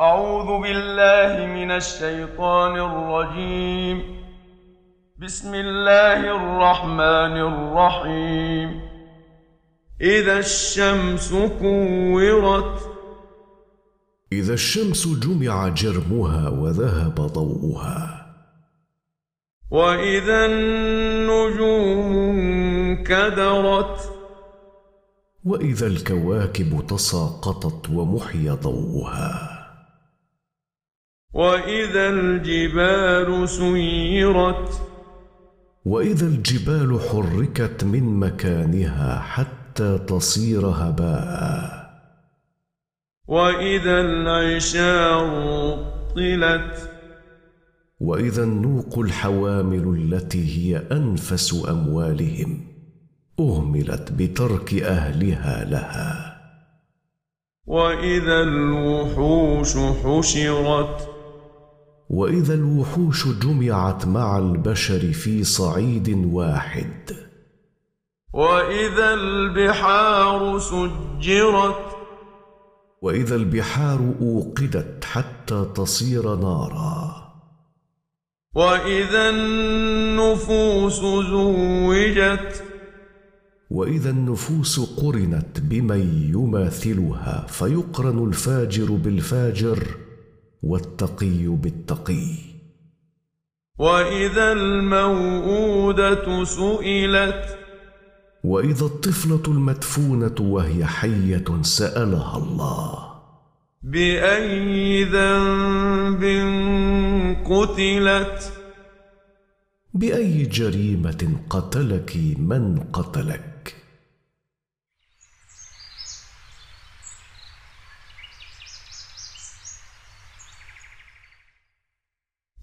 أعوذ بالله من الشيطان الرجيم. بسم الله الرحمن الرحيم. إذا الشمس كورت. إذا الشمس جمع جرمها وذهب ضوءها. وإذا النجوم انكدرت. وإذا الكواكب تساقطت ومحي ضوءها. وإذا الجبال سيرت. وإذا الجبال حركت من مكانها حتى تصير هباء. وإذا العشار طلت. وإذا النوق الحوامل التي هي أنفس أموالهم أهملت بترك أهلها لها. وإذا الوحوش حشرت. وإذا الوحوش جمعت مع البشر في صعيد واحد. وإذا البحار سجرت. وإذا البحار أوقدت حتى تصير نارا. وإذا النفوس زوجت. وإذا النفوس قرنت بمن يماثلها فيقرن الفاجر بالفاجر والتقي بالتقي. وإذا الموءودة سئلت وإذا الطفلة المدفونة وهي حية سألها الله. بأي ذنب قتلت؟ بأي جريمة قتلك من قتلك؟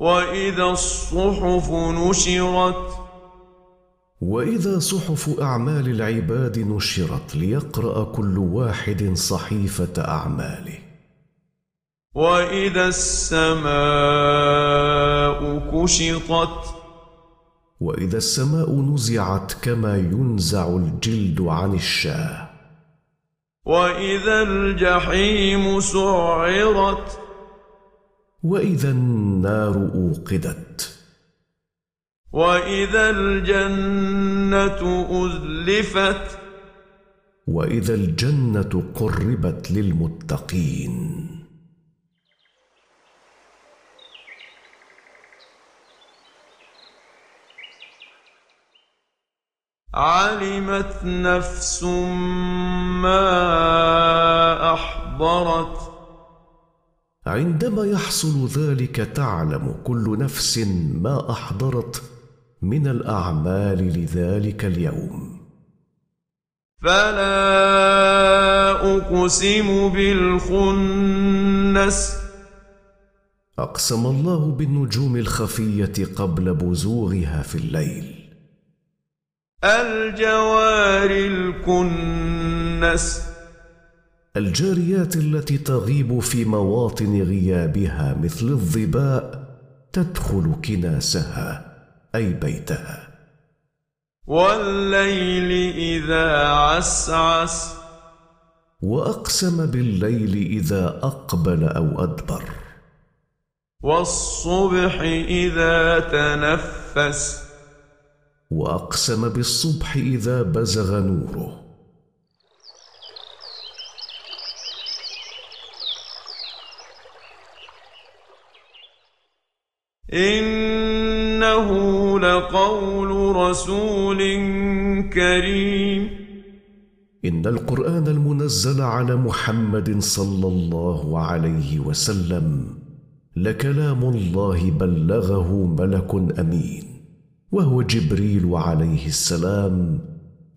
وإذا الصحف نشرت. وإذا صحف أعمال العباد نشرت ليقرأ كل واحد صحيفة أعماله. وإذا السماء كشطت. وإذا السماء نزعت كما ينزع الجلد عن الشاة. وإذا الجحيم سعرت. وإذا النار أوقدت. وإذا الجنة أزلفت. وإذا الجنة قربت للمتقين. علمت نفس ما أحضرت. عندما يحصل ذلك تعلم كل نفس ما أحضرت من الأعمال لذلك اليوم. فلا أقسم بالخنس. أقسم الله بالنجوم الخفية قبل بزوغها في الليل. الجوار الكنس. الجاريات التي تغيب في مواطن غيابها مثل الظباء تدخل كناسها أي بيتها. والليل إذا عسعس. وأقسم بالليل إذا أقبل أو أدبر. والصبح إذا تنفس. وأقسم بالصبح إذا بزغ نوره. إنه لقول رسول كريم. إن القرآن المنزل على محمد صلى الله عليه وسلم لكلام الله بلغه ملك أمين وهو جبريل عليه السلام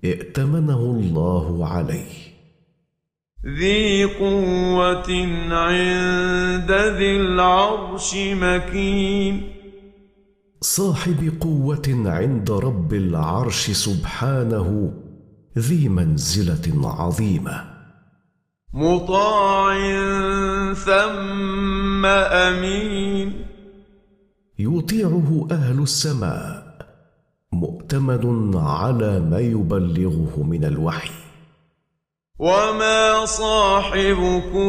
ائتمنه الله عليه. ذي قوة عند ذي العرش مكين صاحب قوة عند رب العرش سبحانه ذي منزلة عظيمة. مطاع ثم امين يطيعه أهل السماء مؤتمن على ما يبلغه من الوحي. وما صاحبكم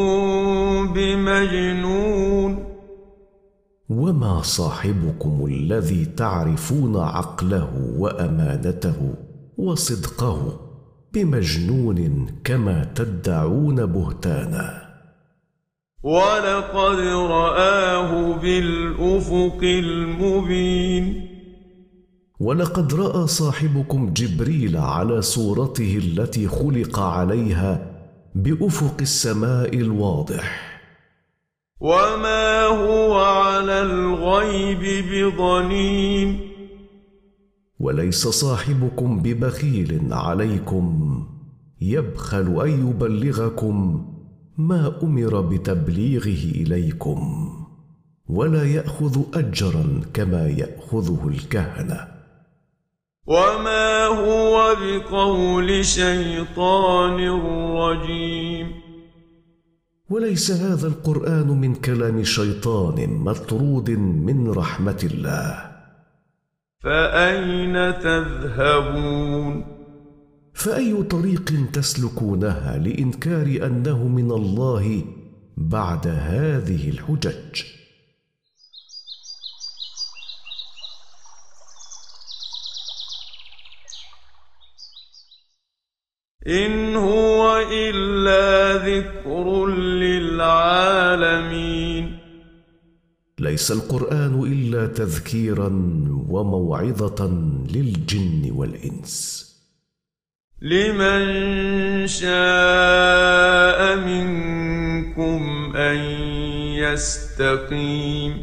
بمجنون وما صاحبكم الذي تعرفون عقله وامانته وصدقه بمجنون كما تدعون بهتانا ولقد رآه بالأفق المبين ولقد رأى صاحبكم جبريل على صورته التي خلق عليها بأفق السماء الواضح. وما هو على الغيب بضنين. وليس صاحبكم ببخيل عليكم. يبخل أن يبلغكم ما أمر بتبليغه إليكم. ولا يأخذ اجرا كما يأخذه الكهنة. وما هو بقول شيطان رجيم وليس هذا القران من كلام شيطان مطرود من رحمه الله. فأين تذهبون؟ فاي طريق تسلكونها لانكار انه من الله بعد هذه الحجج؟ إن هو إلا ذكر للعالمين. ليس القرآن إلا تذكيرا وموعظة للجن والإنس. لمن شاء منكم أن يستقيم.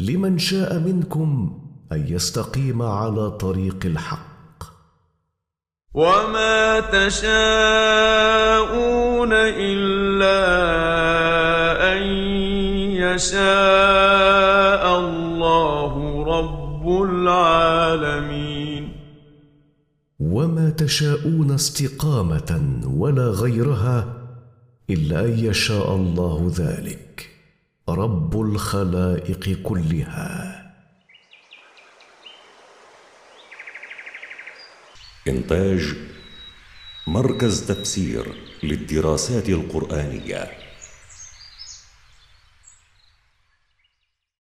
لمن شاء منكم أن يستقيم على طريق الحق. وما تشاءون إلا أن يشاء الله رب العالمين وما تشاءون استقامه ولا غيرها الا ان يشاء الله ذلك رب الخلائق كلها إنتاج مركز تفسير للدراسات القرآنية.